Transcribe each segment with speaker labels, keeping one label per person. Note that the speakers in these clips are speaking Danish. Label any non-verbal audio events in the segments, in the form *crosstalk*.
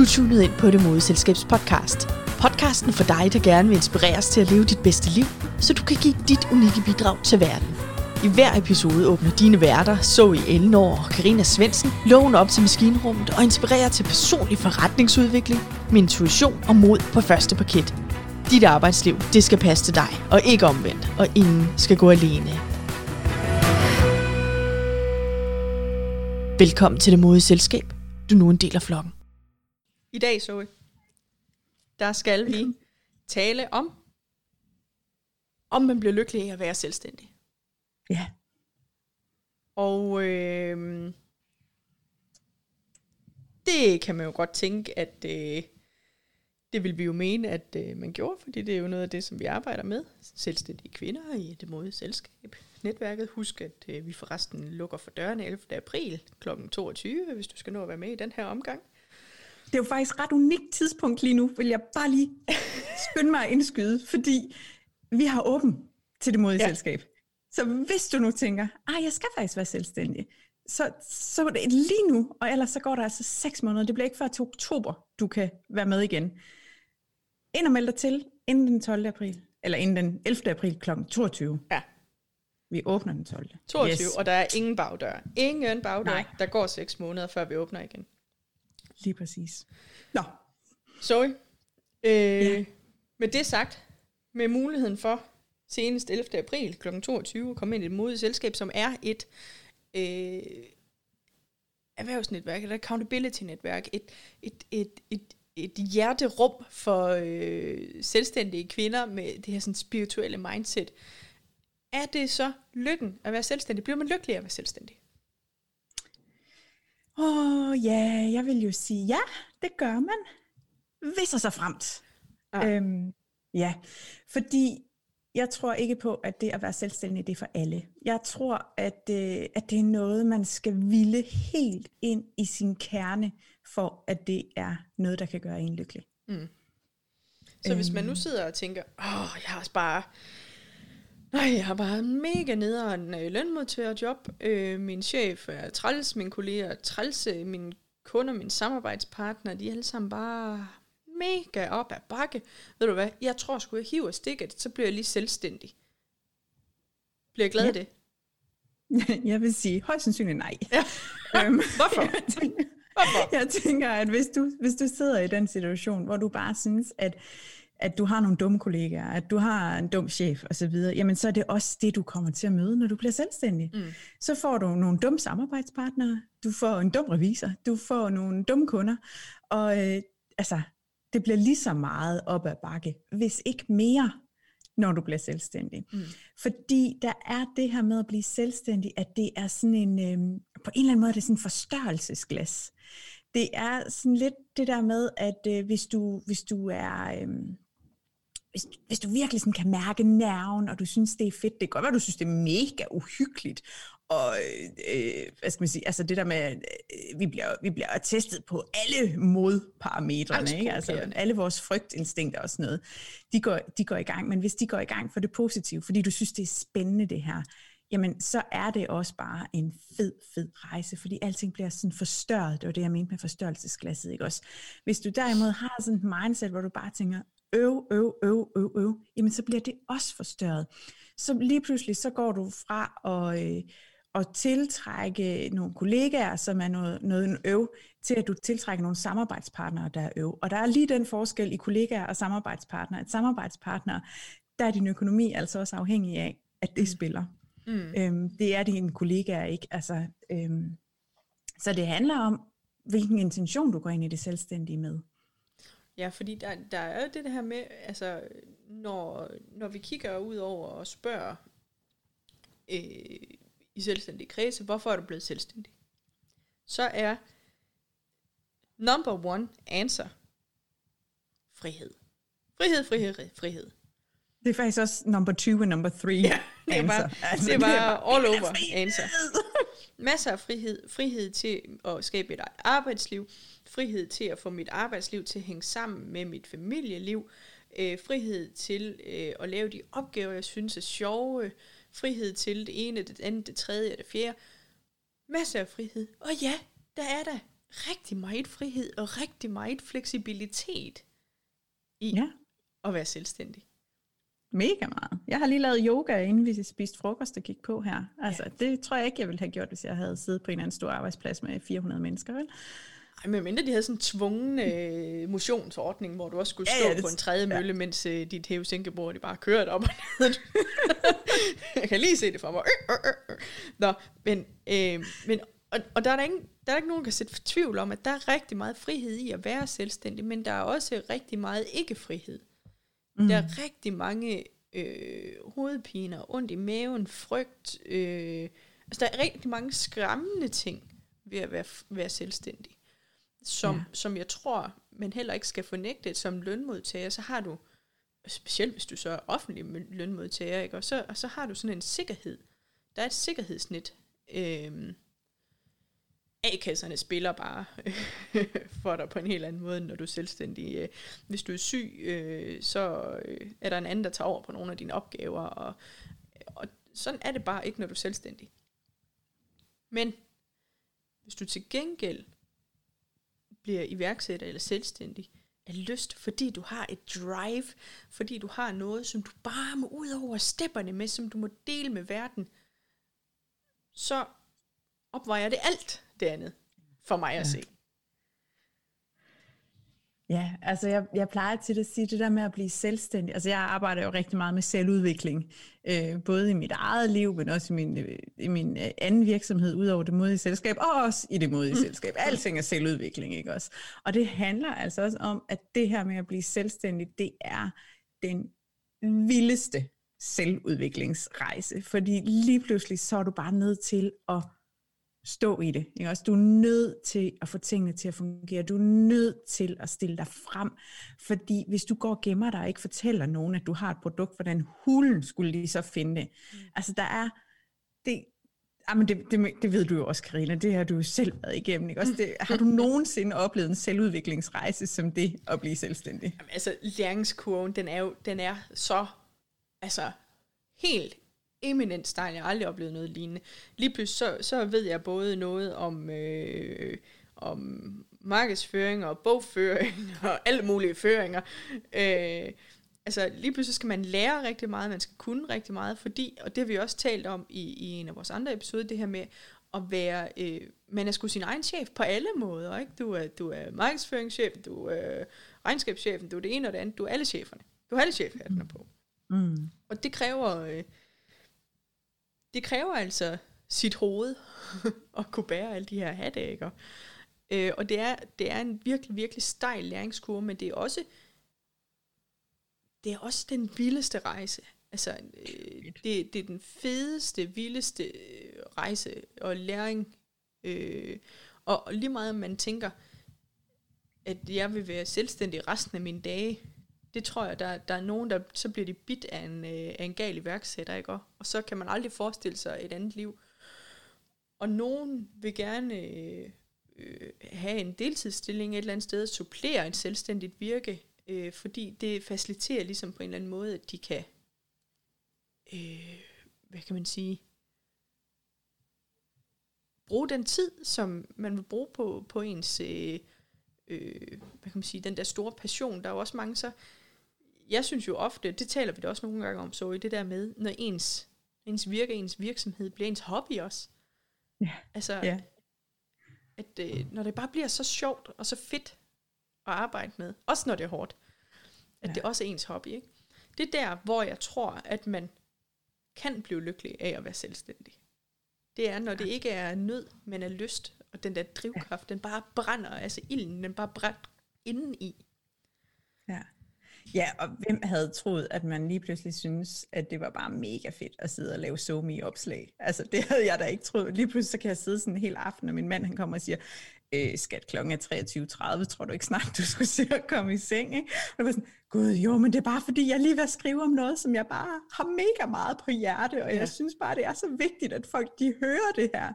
Speaker 1: Du er tunet ind på Det Mode Selskabs podcast. Podcasten for dig, der gerne vil inspireres til at leve dit bedste liv, så du kan give dit unikke bidrag til verden. I hver episode åbner dine værter, Zoe Elnor og Karina Svensen, loven op til maskinrummet og inspirerer til personlig forretningsudvikling med intuition og mod på første paket. Dit arbejdsliv, det skal passe til dig, og ikke omvendt, og ingen skal gå alene. Velkommen til Det modige Selskab. Du er nu en del af flokken. I dag, Zoe, der skal vi *laughs* tale om, om man bliver lykkelig af at være selvstændig.
Speaker 2: Ja.
Speaker 1: Og øh, det kan man jo godt tænke, at øh, det vil vi jo mene, at øh, man gjorde, fordi det er jo noget af det, som vi arbejder med. Selvstændige kvinder i det måde selskab. Netværket. Husk, at øh, vi forresten lukker for dørene 11. april kl. 22, hvis du skal nå at være med i den her omgang.
Speaker 2: Det er jo faktisk et ret unikt tidspunkt lige nu, vil jeg bare lige skynde mig at indskyde, fordi vi har åben til det modige ja. selskab. Så hvis du nu tænker, ah, jeg skal faktisk være selvstændig, så, så det lige nu, og ellers så går der altså seks måneder. Det bliver ikke før til oktober, du kan være med igen. Ind og meld dig til inden den 12. april, eller inden den 11. april kl. 22.
Speaker 1: Ja.
Speaker 2: Vi åbner den 12.
Speaker 1: 22, yes. og der er ingen bagdør. Ingen bagdør. Nej. Der går seks måneder, før vi åbner igen.
Speaker 2: Lige præcis. Nå.
Speaker 1: Sorry. Øh, ja. Med det sagt, med muligheden for senest 11. april kl. 22 at komme ind i et modigt selskab, som er et øh, erhvervsnetværk, eller accountability-netværk, et, et, et, et, et hjerterum for øh, selvstændige kvinder med det her sådan spirituelle mindset. Er det så lykken at være selvstændig? Bliver man lykkelig at være selvstændig?
Speaker 2: Åh oh, ja, yeah, jeg vil jo sige, ja, det gør man. Hvis og så fremt. Ja. Øhm, ja, fordi jeg tror ikke på, at det at være selvstændig, det er for alle. Jeg tror, at, øh, at det er noget, man skal ville helt ind i sin kerne, for at det er noget, der kan gøre en lykkelig. Mm.
Speaker 1: Så øhm. hvis man nu øhm. sidder og tænker, åh, jeg har bare Nej, jeg har bare mega nederen øh, lønmodtagerjob. Øh, min chef er træls, min kolleger er træls, mine kunder, mine samarbejdspartnere, de er alle sammen bare mega op ad bakke. Ved du hvad, jeg tror sgu, jeg hiver stikket, så bliver jeg lige selvstændig. Bliver jeg glad ja. af det? *laughs*
Speaker 2: Jeg vil sige, højst sandsynligt nej.
Speaker 1: Ja. *laughs* øhm, *laughs* Hvorfor?
Speaker 2: Jeg tænker, Hvorfor? Jeg tænker, at hvis du, hvis du sidder i den situation, hvor du bare synes, at at du har nogle dumme kollegaer, at du har en dum chef osv., jamen så er det også det, du kommer til at møde, når du bliver selvstændig. Mm. Så får du nogle dumme samarbejdspartnere, du får en dum revisor, du får nogle dumme kunder, og øh, altså, det bliver lige så meget op ad bakke, hvis ikke mere, når du bliver selvstændig. Mm. Fordi der er det her med at blive selvstændig, at det er sådan en, øh, på en eller anden måde, det er sådan en forstørrelsesglas. Det er sådan lidt det der med, at øh, hvis, du, hvis du er... Øh, hvis, hvis du virkelig sådan kan mærke nerven, og du synes, det er fedt, det kan godt være, du synes, det er mega uhyggeligt, og øh, hvad skal man sige, altså det der med, øh, vi, bliver, vi bliver testet på alle modparametrene, ikke? Altså alle vores frygtinstinkter og sådan noget, de går, de går i gang, men hvis de går i gang for det positive, fordi du synes, det er spændende det her, jamen så er det også bare en fed, fed rejse, fordi alting bliver sådan forstørret, det var det, jeg mente med forstørrelsesglasset, ikke også? Hvis du derimod har sådan et mindset, hvor du bare tænker, øv, øv, øv, øv, øv, jamen så bliver det også forstørret. Så lige pludselig, så går du fra at, øh, at tiltrække nogle kollegaer, som er noget, noget en øv, til at du tiltrækker nogle samarbejdspartnere, der er øv. Og der er lige den forskel i kollegaer og samarbejdspartnere. Et samarbejdspartner, der er din økonomi altså også afhængig af, at det mm. spiller. Mm. Øhm, det er dine kollegaer ikke. Altså, øhm, så det handler om, hvilken intention du går ind i det selvstændige med.
Speaker 1: Ja, fordi der, der er jo det her med, altså, når, når vi kigger ud over og spørger øh, i selvstændige kredse, hvorfor er du blevet selvstændig? Så er number one answer frihed. Frihed, frihed, frihed.
Speaker 2: Det er faktisk også number two og number three ja,
Speaker 1: det answer. Var, altså, det var, det var all over answer. *laughs* Masser af frihed. Frihed til at skabe et arbejdsliv frihed til at få mit arbejdsliv til at hænge sammen med mit familieliv, øh, frihed til øh, at lave de opgaver, jeg synes er sjove, frihed til det ene, det andet, det tredje og det fjerde. Masser af frihed. Og ja, der er der rigtig meget frihed og rigtig meget fleksibilitet i
Speaker 2: Ja.
Speaker 1: at være selvstændig.
Speaker 2: Mega meget. Jeg har lige lavet yoga, inden vi spiste frokost og gik på her. Altså, ja. det tror jeg ikke, jeg ville have gjort, hvis jeg havde siddet på en eller anden stor arbejdsplads med 400 mennesker, vel?
Speaker 1: Ej, men mindre de havde sådan en tvungen øh, motionsordning, hvor du også skulle stå
Speaker 2: ja,
Speaker 1: ja, på en tredje mølle, ja. mens øh, dit hæve-sænkebord, de bare kørte op og ned. *laughs* jeg kan lige se det for mig. Øh, øh, øh. Nå, men, øh, men og, og der er der, ingen, der er ikke nogen, der kan sætte tvivl om, at der er rigtig meget frihed i at være selvstændig, men der er også rigtig meget ikke-frihed. Mm. Der er rigtig mange øh, hovedpiner, ondt i maven, frygt. Øh, altså, der er rigtig mange skræmmende ting ved at være, være selvstændig, som,
Speaker 2: Ja.
Speaker 1: som jeg tror, man heller ikke skal fornægte som lønmodtager. Så har du, specielt hvis du så er offentlig lønmodtager, ikke? Og, så, og så har du sådan en sikkerhed. Der er et sikkerhedsnet. Øh, A-kasserne spiller bare *laughs* for dig på en helt anden måde, end når du er selvstændig. Øh, hvis du er syg, øh, så øh, er der en anden, der tager over på nogle af dine opgaver, og, og sådan er det bare ikke, når du er selvstændig. Men hvis du til gengæld bliver iværksætter eller selvstændig af lyst, fordi du har et drive, fordi du har noget, som du bare må ud over stepperne med, som du må dele med verden, så opvejer det alt det andet for mig at se.
Speaker 2: Ja, altså jeg, jeg plejer til at sige det der med at blive selvstændig. Altså jeg arbejder jo rigtig meget med selvudvikling, øh, både i mit eget liv, men også i min, øh, i min øh, anden virksomhed, udover det modige selskab, og også i det modige *laughs* selskab. Alting er selvudvikling, ikke også? Og det handler altså også om, at det her med at blive selvstændig, det er den vildeste selvudviklingsrejse. Fordi lige pludselig så er du bare nødt til at stå i det. Ikke? Også, du er nødt til at få tingene til at fungere. Du er nødt til at stille dig frem. Fordi hvis du går og gemmer dig og ikke fortæller nogen, at du har et produkt, hvordan hulen skulle de så finde det? Mm. Altså der er... Det, Jamen det, det, det ved du jo også, Karina. Det har du jo selv været igennem. Ikke? Også det, *laughs* har du nogensinde oplevet en selvudviklingsrejse som det at blive selvstændig?
Speaker 1: Jamen, altså, læringskurven, den er jo den er så altså, helt eminent stejl. Jeg har aldrig oplevet noget lignende. Lige pludselig så, så ved jeg både noget om, øh, om markedsføring og bogføring *laughs* og alle mulige føringer. Øh, altså lige pludselig skal man lære rigtig meget, man skal kunne rigtig meget, fordi, og det har vi også talt om i, i en af vores andre episoder, det her med at være, øh, man er sgu sin egen chef på alle måder, ikke? Du er, du er markedsføringschef, du er regnskabschefen, du er det ene og det andet, du er alle cheferne. Du har alle chefhattene på.
Speaker 2: Mm.
Speaker 1: Og det kræver, øh, det kræver altså sit hoved *laughs* at kunne bære alle de her hatte, ikke? Øh, og det er, det er en virkelig, virkelig stejl læringskurve, men det er også, det er også den vildeste rejse. Altså, øh, det, det er den fedeste, vildeste øh, rejse og læring. Øh, og, og lige meget om man tænker, at jeg vil være selvstændig resten af mine dage, det tror jeg, der, der er nogen, der så bliver de bit af en, øh, af en gal iværksætter, ikke? Og og så kan man aldrig forestille sig et andet liv. Og nogen vil gerne øh, øh, have en deltidsstilling et eller andet sted, supplere et selvstændigt virke, øh, fordi det faciliterer ligesom på en eller anden måde, at de kan, øh, hvad kan man sige, bruge den tid, som man vil bruge på, på ens, øh, øh, hvad kan man sige, den der store passion. Der er jo også mange så, jeg synes jo ofte, det taler vi da også nogle gange om, så i det der med, når ens, ens virke, ens virksomhed bliver ens hobby også.
Speaker 2: Ja.
Speaker 1: Altså,
Speaker 2: Ja.
Speaker 1: at øh, når det bare bliver så sjovt og så fedt at arbejde med, også når det er hårdt, at
Speaker 2: Ja.
Speaker 1: ja. det også er ens hobby. Ikke? Det er der, hvor jeg tror, at man kan blive lykkelig af at være selvstændig. Det er, når det ikke er nød, men er lyst, og den der drivkraft, den bare brænder, altså ilden, den bare brænder inden i.
Speaker 2: Ja. Ja, og hvem havde troet, at man lige pludselig synes, at det var bare mega fedt at sidde og lave somi i opslag? Altså, det havde jeg da ikke troet. Lige pludselig så kan jeg sidde sådan en hel aften, og min mand han kommer og siger, øh, skat, klokken er 23.30, tror du ikke snart, du skulle se at komme i seng, ikke? Og jeg var sådan, gud, jo, men det er bare fordi, jeg lige vil skrive om noget, som jeg bare har mega meget på hjerte, og
Speaker 1: Ja.
Speaker 2: jeg synes bare, det er så vigtigt, at folk, de hører det her.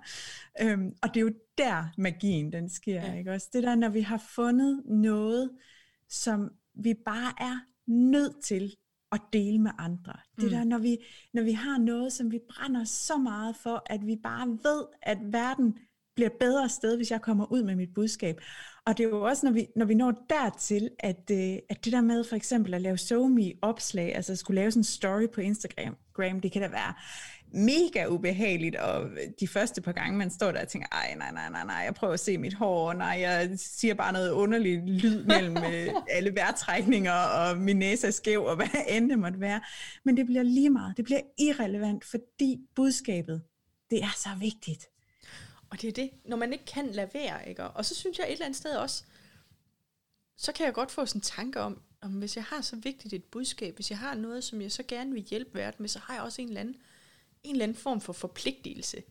Speaker 2: Øhm, og det er jo der, magien, den sker,
Speaker 1: ja.
Speaker 2: ikke også? Det der, når vi har fundet noget, som vi bare er nødt til at dele med andre. Det
Speaker 1: Mm.
Speaker 2: der, når vi, når vi har noget, som vi brænder så meget for, at vi bare ved, at verden bliver et bedre sted, hvis jeg kommer ud med mit budskab. Og det er jo også, når vi, når vi når dertil, at, øh, at det der med for eksempel at lave SoMe opslag, altså at skulle lave sådan en story på Instagram, det kan da være mega ubehageligt, og de første par gange, man står der og tænker, ej, nej, nej, nej, nej, jeg prøver at se mit hår, nej, jeg siger bare noget underligt lyd mellem øh, *laughs* alle vejrtrækninger, og min næse er skæv, og hvad end det måtte være. Men det bliver lige meget, det bliver irrelevant, fordi budskabet, det er så vigtigt.
Speaker 1: Og det er det, når man ikke kan lade være, ikke? Og så synes jeg et eller andet sted også, så kan jeg godt få sådan en tanke om, om hvis jeg har så vigtigt et budskab, hvis jeg har noget, som jeg så gerne vil hjælpe verden med, så har jeg også en eller anden, en eller anden form for forpligtelse.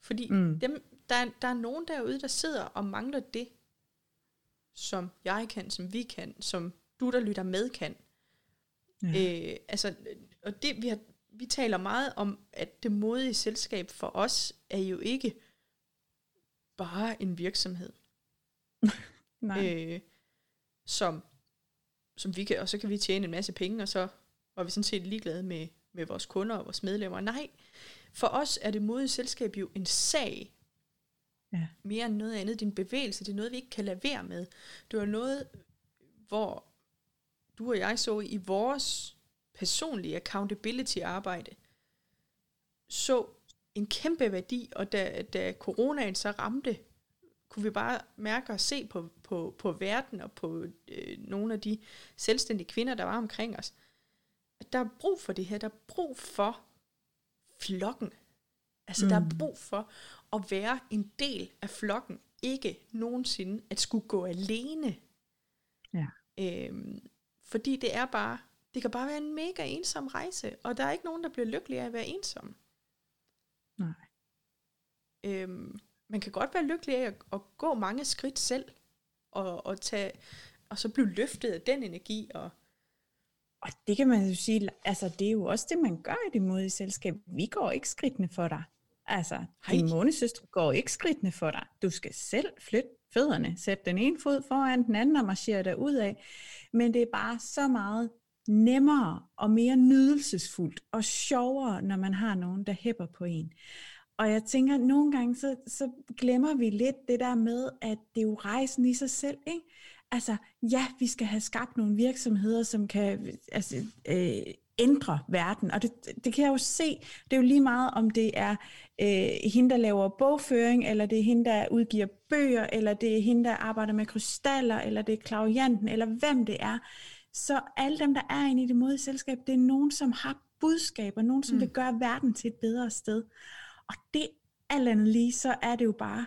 Speaker 1: Fordi mm. dem, der, der er nogen derude, der sidder og mangler det, som jeg kan, som vi kan, som du, der lytter med, kan. Ja. Øh, altså, og det, vi, har, vi taler meget om, at det modige selskab for os er jo ikke bare en virksomhed. *laughs*
Speaker 2: Nej.
Speaker 1: Øh, som, som vi kan, og så kan vi tjene en masse penge, og så var vi sådan set ligeglade med, med vores kunder og vores medlemmer. Nej, for os er det modige selskab jo en sag, ja. mere end noget andet. Din bevægelse, det er noget, vi ikke kan lade være med. Det var noget, hvor du og jeg så i vores personlige accountability-arbejde, så en kæmpe værdi, og da, da coronaen så ramte, kunne vi bare mærke og se på, på, på verden og på øh, nogle af de selvstændige kvinder, der var omkring os, der er brug for det her, der er brug for flokken. Altså mm. der er mm. brug for at være en del af flokken, ikke nogensinde at skulle gå alene.
Speaker 2: Ja.
Speaker 1: Øhm, fordi det er bare, det kan bare være en mega ensom rejse, og der er ikke nogen, der bliver lykkelige af at være ensom.
Speaker 2: Nej.
Speaker 1: Øhm, man kan godt være lykkelig af at, at gå mange skridt selv, og, og, tage, og så blive løftet af den energi. Og,
Speaker 2: og det kan man jo sige, altså det er jo også det, man gør i det modige selskab. Vi går ikke skridtene for dig. Altså, Hej. din månesøster går ikke skridtene for dig. Du skal selv flytte fødderne, sætte den ene fod foran den anden og marchere der ud af. Men det er bare så meget nemmere og mere nydelsesfuldt og sjovere, når man har nogen, der hæpper på en. Og jeg tænker, at nogle gange, så, så glemmer vi lidt det der med, at det er jo rejsen i sig selv, ikke? Altså, ja, vi skal have skabt nogle virksomheder, som kan altså, øh, ændre verden. Og det, det kan jeg jo se. Det er jo lige meget, om det er øh, hende, der laver bogføring, eller det er hende, der udgiver bøger, eller det er hende, der arbejder med krystaller, eller det er klavianten, eller hvem det er. Så alle dem, der er inde i det modige selskab, det er nogen, som har budskaber, nogen, som mm. vil gøre verden til et bedre sted. Og det alt andet lige, så er det jo bare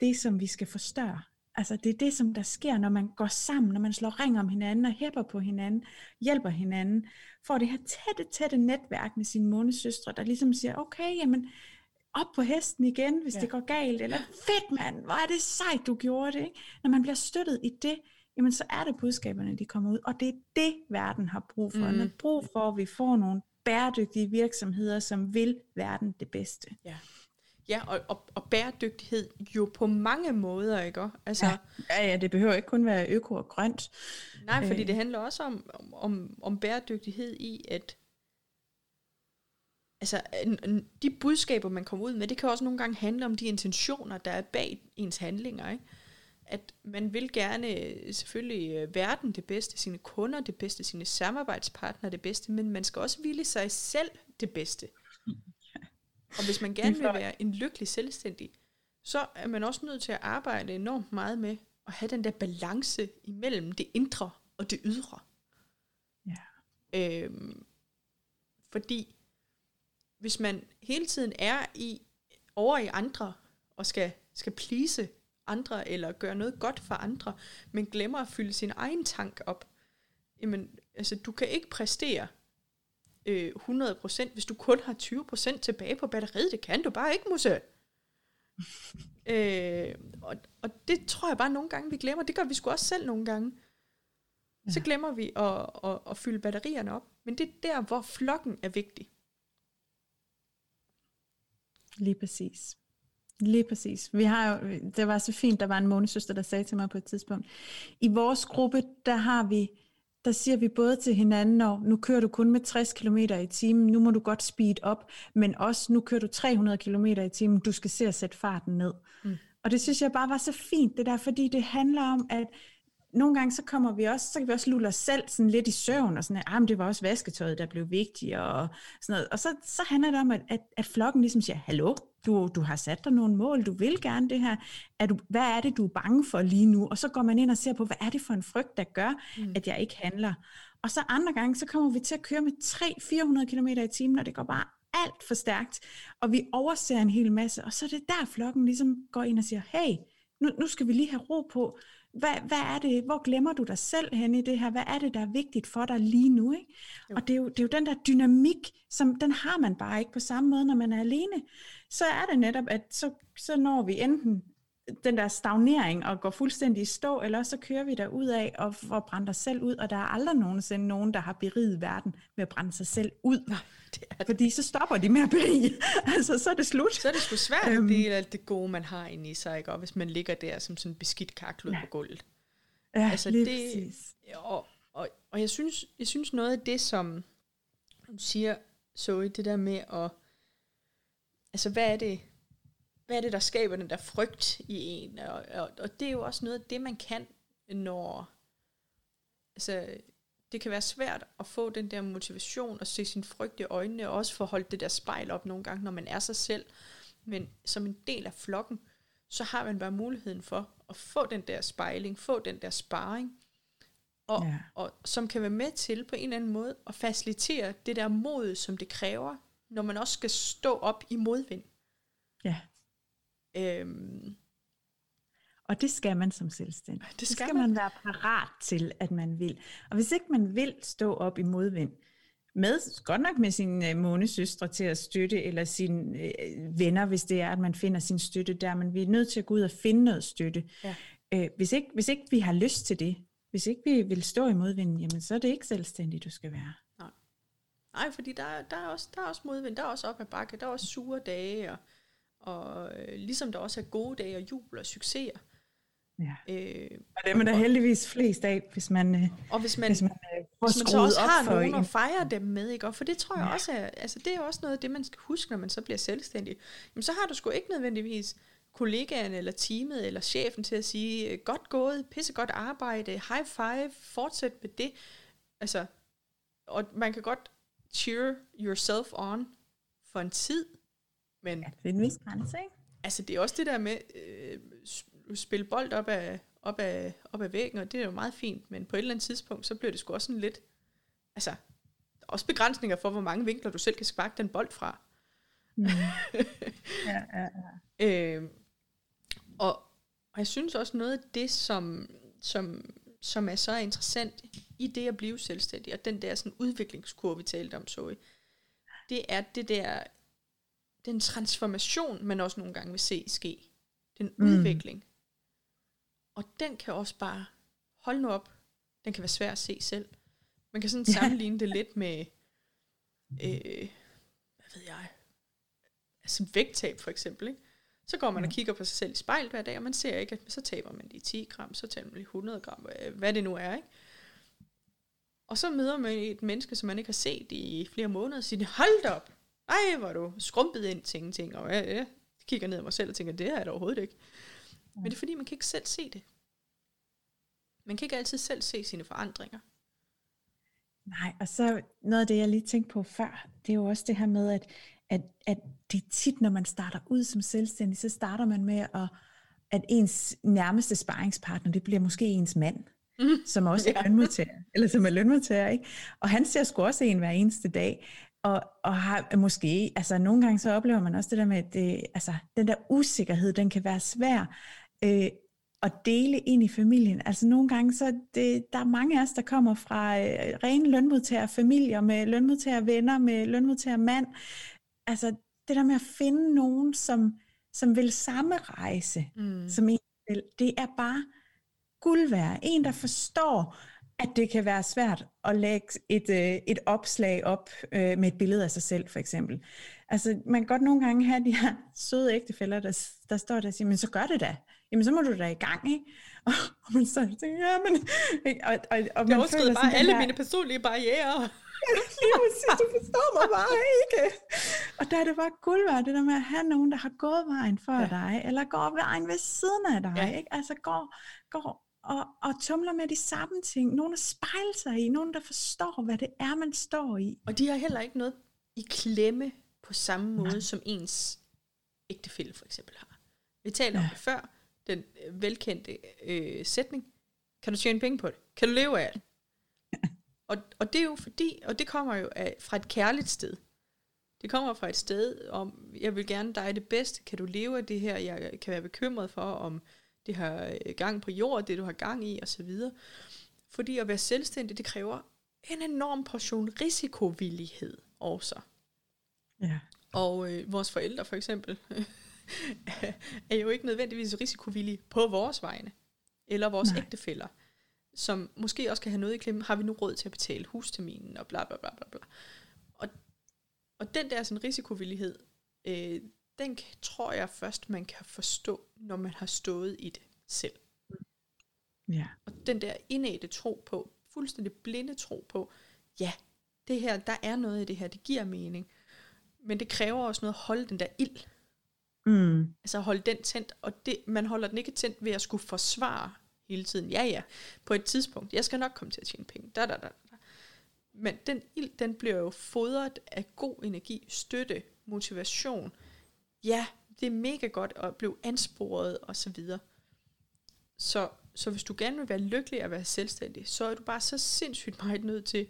Speaker 2: det, som vi skal forstørre. Altså det er det, som der sker, når man går sammen, når man slår ring om hinanden og hæpper på hinanden, hjælper hinanden, får det her tætte, tætte netværk med sine månesøstre, der ligesom siger, okay, jamen, op på hesten igen, hvis ja. det går galt, eller fedt mand, hvor er det sejt, du gjorde det. Ikke? Når man bliver støttet i det, jamen så er det budskaberne, de kommer ud, og det er det, verden har brug for. Mm. Den har brug for, at vi får nogle bæredygtige virksomheder, som vil verden det bedste.
Speaker 1: Ja. Ja, og, og, og bæredygtighed jo på mange måder, ikke? Altså,
Speaker 2: ja, ja, ja, det behøver ikke kun være øko og grønt.
Speaker 1: Nej, fordi øh. det handler også om, om, om bæredygtighed i, at altså, de budskaber, man kommer ud med, det kan også nogle gange handle om de intentioner, der er bag ens handlinger, ikke? at man vil gerne øh, selvfølgelig øh, verden det bedste, sine kunder det bedste, sine samarbejdspartnere det bedste, men man skal også ville sig selv det bedste. Og hvis man gerne vil være en lykkelig selvstændig, så er man også nødt til at arbejde enormt meget med at have den der balance imellem det indre og det ydre.
Speaker 2: Ja.
Speaker 1: Øhm, fordi hvis man hele tiden er i over i andre og skal, skal plise andre, eller gøre noget godt for andre, men glemmer at fylde sin egen tank op, jamen, altså, du kan ikke præstere øh, 100%, hvis du kun har 20% tilbage på batteriet. Det kan du bare ikke, Musse. *laughs* øh, og, og det tror jeg bare nogle gange, vi glemmer. Det gør vi sgu også selv nogle gange. Ja. Så glemmer vi at, at, at fylde batterierne op. Men det er der, hvor flokken er vigtig.
Speaker 2: Lige præcis. Lige præcis. Vi har jo, det var så fint, der var en månesøster, der sagde til mig på et tidspunkt, i vores gruppe, der har vi der siger vi både til hinanden, når nu kører du kun med 60 km i timen, nu må du godt speed op, men også nu kører du 300 km i timen, du skal se at sætte farten ned. Mm. Og det synes jeg bare var så fint, det der, fordi det handler om, at nogle gange så kommer vi også, så kan vi også lulle os selv sådan lidt i søvn, og sådan, at ah, det var også vasketøjet, der blev vigtigt, og sådan noget. Og så, så handler det om, at, at, at flokken ligesom siger, hallo, du, du har sat dig nogle mål, du vil gerne det her, er du, hvad er det, du er bange for lige nu? Og så går man ind og ser på, hvad er det for en frygt, der gør, mm. at jeg ikke handler? Og så andre gange, så kommer vi til at køre med 300-400 km i timen, og det går bare alt for stærkt, og vi overser en hel masse, og så er det der, flokken ligesom går ind og siger, hey, nu, nu skal vi lige have ro på, hvad, hvad er det, hvor glemmer du dig selv hen i det her? Hvad er det, der er vigtigt for dig lige nu? Ikke? Og det er, jo, det er jo den der dynamik, som den har man bare ikke på samme måde, når man er alene. Så er det netop, at så, så når vi enten den der stagnering og går fuldstændig i stå, eller så kører vi der ud af og får brændt os selv ud, og der er aldrig nogensinde nogen, der har beriget verden med at brænde sig selv ud. Nej, det er det. Fordi så stopper de med at berige. *laughs* altså, så er det slut.
Speaker 1: Så er det sgu svært at øhm. dele alt det gode, man har inde i sig, ikke? Og hvis man ligger der som sådan en beskidt karklud ja. på gulvet.
Speaker 2: Ja, altså, lige det, præcis.
Speaker 1: Og, og, og jeg, synes, jeg synes noget af det, som du siger, Zoe, det der med at, altså hvad er det, hvad er det, der skaber den der frygt i en? Og, og, og det er jo også noget af det, man kan, når... Altså, det kan være svært at få den der motivation og se sin frygt i øjnene, og også få holdt det der spejl op nogle gange, når man er sig selv. Men som en del af flokken, så har man bare muligheden for at få den der spejling, få den der sparring, og, ja. og som kan være med til på en eller anden måde at facilitere det der mod, som det kræver, når man også skal stå op i modvind.
Speaker 2: Ja. Øhm, og det skal man som selvstændig. Det skal, det skal man. man være parat til, at man vil. Og hvis ikke man vil stå op i modvind, med, godt nok med sine øh, månesøstre til at støtte, eller sine øh, venner, hvis det er, at man finder sin støtte der, men vi er nødt til at gå ud og finde noget støtte. Ja. Øh, hvis, ikke, hvis ikke vi har lyst til det, hvis ikke vi vil stå i modvinden, jamen så er det ikke selvstændigt, du skal være.
Speaker 1: Nej, Nej fordi der, der, er også, der er også modvind, der er også op ad bakke, der er også sure dage, og og øh, ligesom der også er gode dage og jubel og succeser.
Speaker 2: Ja. Øh, og det er man da heldigvis flest af, hvis man, øh,
Speaker 1: og hvis man, hvis man, øh, hvis man så også har nogen at fejre dem med, ikke? Og for det tror jeg ja. også er, altså det er også noget af det, man skal huske, når man så bliver selvstændig. Jamen så har du sgu ikke nødvendigvis kollegaen eller teamet eller chefen til at sige, godt gået, pisse godt arbejde, high five, fortsæt med det. Altså, og man kan godt cheer yourself on for en tid, men,
Speaker 2: ja, det er en vis grænse, ikke?
Speaker 1: Altså, det er også det der med øh, spille bold op af, op, af, op af væggen, og det er jo meget fint, men på et eller andet tidspunkt, så bliver det sgu også sådan lidt, altså, også begrænsninger for, hvor mange vinkler du selv kan sparke den bold fra. Mm. *laughs* ja, ja, ja. Øh, og, og jeg synes også noget af det, som, som, som er så interessant i det at blive selvstændig, og den der sådan udviklingskurve, vi talte om, så det er det der den transformation, man også nogle gange vil se ske. Den mm. udvikling. Og den kan også bare, hold nu op, den kan være svær at se selv. Man kan sådan sammenligne det lidt med, øh, hvad ved jeg, altså vægttab for eksempel, ikke? Så går man og kigger på sig selv i spejl hver dag, og man ser ikke, at så taber man lige 10 gram, så taber man lige 100 gram, hvad det nu er, ikke? Og så møder man et menneske, som man ikke har set i flere måneder, og siger, hold op, ej, hvor du skrumpet ind til ingenting, og jeg, jeg kigger ned af mig selv og tænker, det er det overhovedet ikke. Men det er fordi, man kan ikke selv se det. Man kan ikke altid selv se sine forandringer.
Speaker 2: Nej, og så noget af det, jeg lige tænkte på før, det er jo også det her med, at, at, at det er tit, når man starter ud som selvstændig, så starter man med, at, at ens nærmeste sparringspartner, det bliver måske ens mand, mm. som også er ja. lønmodtager, eller som er lønmodtager, ikke? Og han ser sgu også en hver eneste dag. Og, og har måske, altså nogle gange så oplever man også det der med, at det, altså, den der usikkerhed, den kan være svær øh, at dele ind i familien. Altså nogle gange, så det, der er mange af os, der kommer fra øh, rene lønmodtagerfamilier, med lønmodtagervenner, med lønmodtagermand. Altså det der med at finde nogen, som, som vil samme rejse, mm. som en vil, det er bare guld værd. En, der forstår, at det kan være svært at lægge et, øh, et opslag op øh, med et billede af sig selv, for eksempel. Altså, man kan godt nogle gange have de her søde ægtefælder, der, der står der og siger, men så gør det da. Jamen, så må du da i gang, ikke? *laughs* Og, og man så tænker, ja, men... *laughs*
Speaker 1: Og, og, og man føler bare alle der, mine personlige barriere. *laughs*
Speaker 2: Lige præcis, du forstår mig bare ikke. Og der er det bare guld værd, det der med at have nogen, der har gået vejen for ja. dig, eller går vejen ved siden af dig, ja. ikke? Altså går, går og, og tumler med de samme ting. Nogen, der spejler sig i, nogen, der forstår, hvad det er, man står i.
Speaker 1: Og de har heller ikke noget i klemme på samme måde, Nej. som ens ægtefælle for eksempel har. Vi talte ja. om det før, den øh, velkendte øh, sætning. Kan du tjene penge på det? Kan du leve af det? Og, og det er jo fordi, og det kommer jo af, fra et kærligt sted. Det kommer fra et sted om, jeg vil gerne dig det bedste, kan du leve af det her, jeg kan være bekymret for, om det har øh, gang på jord, det du har gang i, osv. Fordi at være selvstændig, det kræver en enorm portion risikovillighed også. Ja. Og øh, vores forældre for eksempel, *laughs* er jo ikke nødvendigvis risikovillige på vores vegne, eller vores Nej. ægtefæller som måske også kan have noget i klemme, har vi nu råd til at betale husterminen og bla bla bla bla bla. Og, og den der sådan risikovillighed, øh, den tror jeg først, man kan forstå, når man har stået i det selv. Ja. Og den der indædte tro på, fuldstændig blinde tro på, ja, det her, der er noget i det her, det giver mening. Men det kræver også noget at holde den der ild. Mm. Altså holde den tændt, og det, man holder den ikke tændt ved at skulle forsvare hele tiden. Ja, ja, på et tidspunkt. Jeg skal nok komme til at tjene penge. Da, da, da, da. Men den ild, den bliver jo fodret af god energi, støtte, motivation. Ja, det er mega godt at blive ansporet og så videre. Så, så hvis du gerne vil være lykkelig at være selvstændig, så er du bare så sindssygt meget nødt til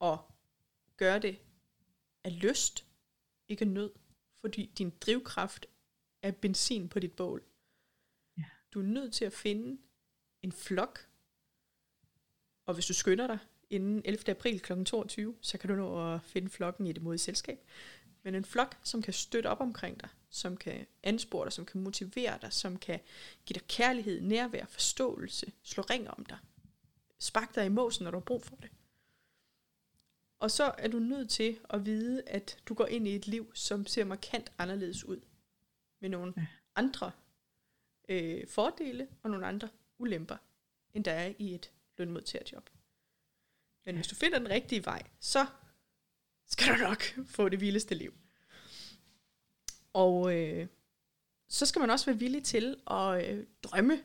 Speaker 1: at gøre det af lyst, ikke af nød. Fordi din drivkraft er benzin på dit bål. Du er nødt til at finde en flok, og hvis du skynder dig inden 11. april kl. 22, så kan du nå at finde flokken i det modige selskab. Men en flok, som kan støtte op omkring dig, som kan anspore dig, som kan motivere dig, som kan give dig kærlighed, nærvær, forståelse, slå ring om dig, spark dig i måsen, når du har brug for det. Og så er du nødt til at vide, at du går ind i et liv, som ser markant anderledes ud. Med nogle ja. andre øh, fordele og nogle andre ulemper, end der er i et lønmodtagerjob. Men hvis du finder den rigtige vej, så skal du nok få det vildeste liv. Og øh, så skal man også være villig til at øh, drømme.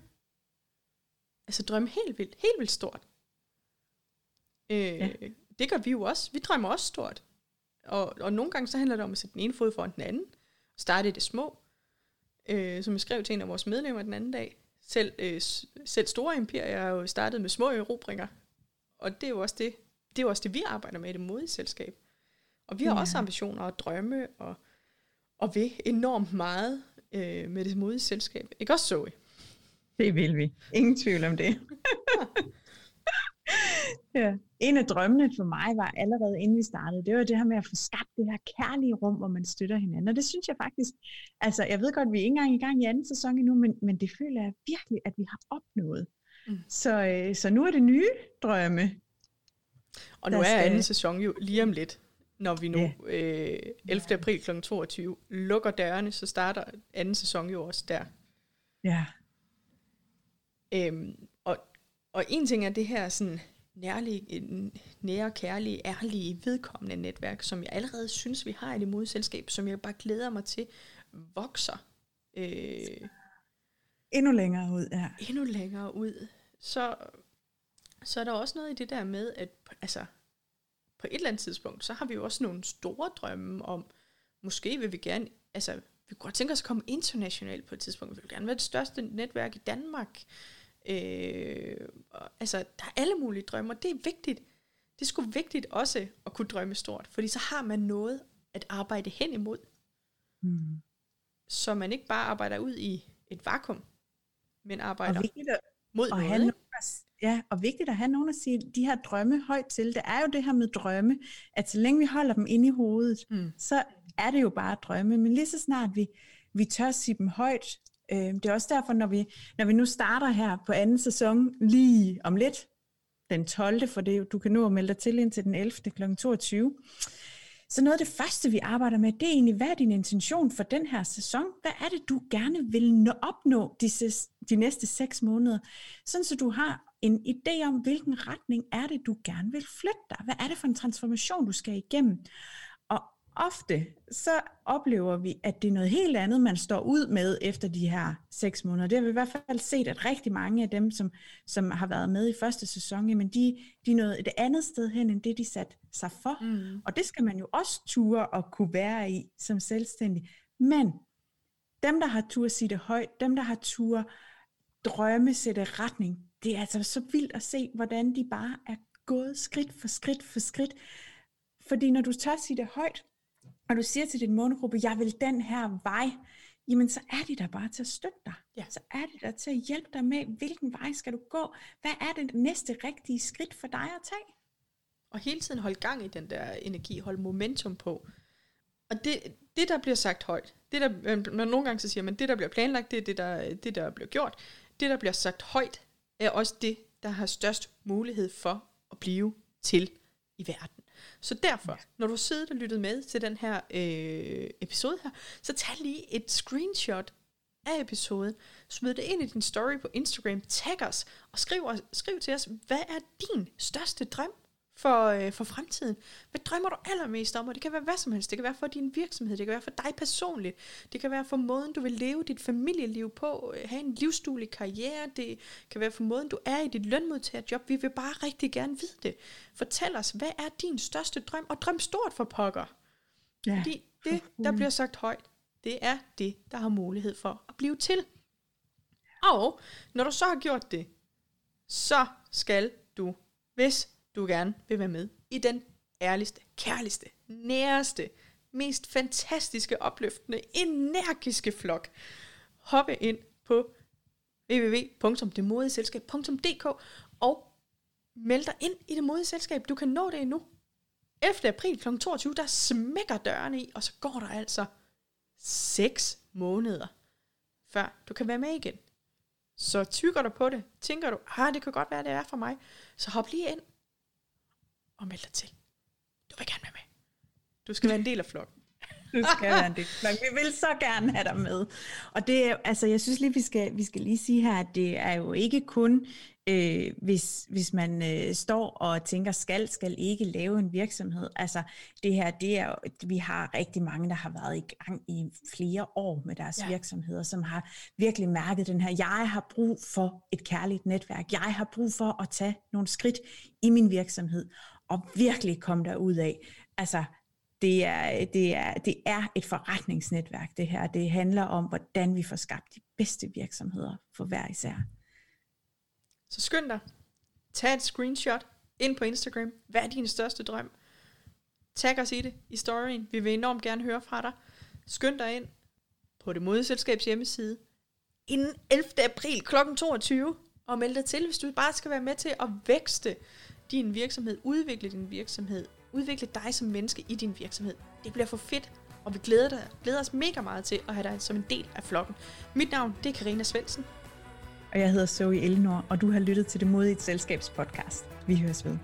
Speaker 1: Altså drømme helt vildt, helt vildt stort. Øh, ja. Det gør vi jo også. Vi drømmer også stort. Og, og nogle gange så handler det om at sætte den ene fod foran den anden. Starte i det små øh, som jeg skrev til en af vores medlemmer den anden dag. Selv, øh, selv store imperier er jo startet med små erobringer. Og det er jo også det, det, er jo også det vi arbejder med i det modige selskab. Og vi har ja. også ambitioner og drømme og, og vil enormt meget øh, med det modige selskab. Ikke også, Zoe?
Speaker 2: Det vil vi. Ingen tvivl om det. *laughs* ja. En af drømmene for mig var allerede inden vi startede, det var det her med at få skabt det her kærlige rum, hvor man støtter hinanden. Og det synes jeg faktisk, altså jeg ved godt, at vi er ikke engang i gang i anden sæson endnu, men, men det føler jeg virkelig, at vi har opnået. Mm. Så, øh, så nu er det nye drømme.
Speaker 1: Og nu er skal... anden sæson jo lige om lidt, når vi nu yeah. øh, 11. april kl. 22 lukker dørene, så starter anden sæson jo også der. Ja. Øhm, og, og en ting er det her sådan nærlige, nære, kærlige, ærlige, vedkommende netværk, som jeg allerede synes, vi har i det modige selskab, som jeg bare glæder mig til, vokser. Øh,
Speaker 2: endnu længere ud, ja.
Speaker 1: Endnu længere ud. Så, så er der også noget i det der med, at altså, på et eller andet tidspunkt, så har vi jo også nogle store drømme om, måske vil vi gerne, altså, vi kunne godt tænke os at komme internationalt på et tidspunkt. Vi vil gerne være det største netværk i Danmark. Øh, altså, der er alle mulige drømme, og det er vigtigt. Det er sgu vigtigt også at kunne drømme stort, fordi så har man noget at arbejde hen imod. Mm. Så man ikke bare arbejder ud i et vakuum, men arbejder og vigtigt at, mod
Speaker 2: noget. Have ja, og vigtigt at have nogen at sige de her drømme højt til. Det er jo det her med drømme, at så længe vi holder dem inde i hovedet, mm. så er det jo bare drømme. Men lige så snart vi, vi tør sige dem højt, Øh, det er også derfor, når vi, når vi nu starter her på anden sæson lige om lidt, den 12. for det, du kan nå at melde dig til indtil den 11. kl. 22. Så noget af det første, vi arbejder med, det er egentlig, hvad er din intention for den her sæson? Hvad er det, du gerne vil nå, opnå de, de næste seks måneder? Sådan så du har en idé om, hvilken retning er det, du gerne vil flytte dig? Hvad er det for en transformation, du skal igennem? Og ofte så oplever vi, at det er noget helt andet, man står ud med efter de her seks måneder. Det har vi i hvert fald set, at rigtig mange af dem, som, som har været med i første sæson, jamen de, de er nået et andet sted hen, end det de satte sig for. Mm. Og det skal man jo også ture og kunne være i som selvstændig. Men dem, der har tur sige det højt, dem, der har tur drømme, sætte retning, det er altså så vildt at se, hvordan de bare er gået skridt for skridt for skridt. Fordi når du tør sige det højt, og du siger til din månegruppe, jeg vil den her vej, jamen så er de der bare til at støtte dig. Ja. Så er de der til at hjælpe dig med, hvilken vej skal du gå? Hvad er det næste rigtige skridt for dig at tage?
Speaker 1: Og hele tiden holde gang i den der energi, holde momentum på. Og det, det der bliver sagt højt, det der, man nogle gange så siger man, det der bliver planlagt, det er det der, det der bliver gjort. Det der bliver sagt højt, er også det, der har størst mulighed for at blive til i verden. Så derfor, når du sidder og lyttet med til den her øh, episode her, så tag lige et screenshot af episoden, smid det ind i din story på Instagram, tag os og skriv, skriv til os, hvad er din største drøm for, øh, for fremtiden. Hvad drømmer du allermest om? Og det kan være hvad som helst. Det kan være for din virksomhed. Det kan være for dig personligt. Det kan være for måden, du vil leve dit familieliv på. Øh, have en livsduelig karriere. Det kan være for måden, du er i dit lønmodtagerjob. Vi vil bare rigtig gerne vide det. Fortæl os, hvad er din største drøm? Og drøm stort for pokker. Ja. Fordi det, *laughs* der bliver sagt højt, det er det, der har mulighed for at blive til. Og når du så har gjort det, så skal du, hvis du gerne vil være med i den ærligste, kærligste, næreste, mest fantastiske, opløftende, energiske flok. Hoppe ind på www.demodeselskab.dk og meld dig ind i det modige selskab. Du kan nå det endnu. 11. april kl. 22, der smækker dørene i, og så går der altså 6 måneder, før du kan være med igen. Så tykker du på det, tænker du, ah, det kan godt være, det er for mig, så hop lige ind og meld dig til. Du vil gerne være med. Du skal være en del af flokken.
Speaker 2: Du skal være en del af flokken. Vi vil så gerne have dig med. Og det er, altså, jeg synes lige, vi skal, vi skal lige sige her, at det er jo ikke kun, øh, hvis, hvis man øh, står og tænker, skal, skal ikke lave en virksomhed. Altså, det her, det er vi har rigtig mange, der har været i gang i flere år med deres ja. virksomheder, som har virkelig mærket den her, jeg har brug for et kærligt netværk. Jeg har brug for at tage nogle skridt i min virksomhed og virkelig komme der ud af. Altså, det er, det, er, det er et forretningsnetværk, det her. Det handler om, hvordan vi får skabt de bedste virksomheder for hver især.
Speaker 1: Så skynd dig. Tag et screenshot ind på Instagram. Hvad er din største drøm? Tag os i det i storyen. Vi vil enormt gerne høre fra dig. Skynd dig ind på det modeselskabs hjemmeside inden 11. april kl. 22 og meld dig til, hvis du bare skal være med til at vækste din virksomhed, udvikle din virksomhed, udvikle dig som menneske i din virksomhed. Det bliver for fedt, og vi glæder, dig, glæder os mega meget til at have dig som en del af flokken. Mit navn, det er Karina Svendsen.
Speaker 2: Og jeg hedder Zoe Elinor, og du har lyttet til Det Modige Selskabs podcast. Vi høres ved.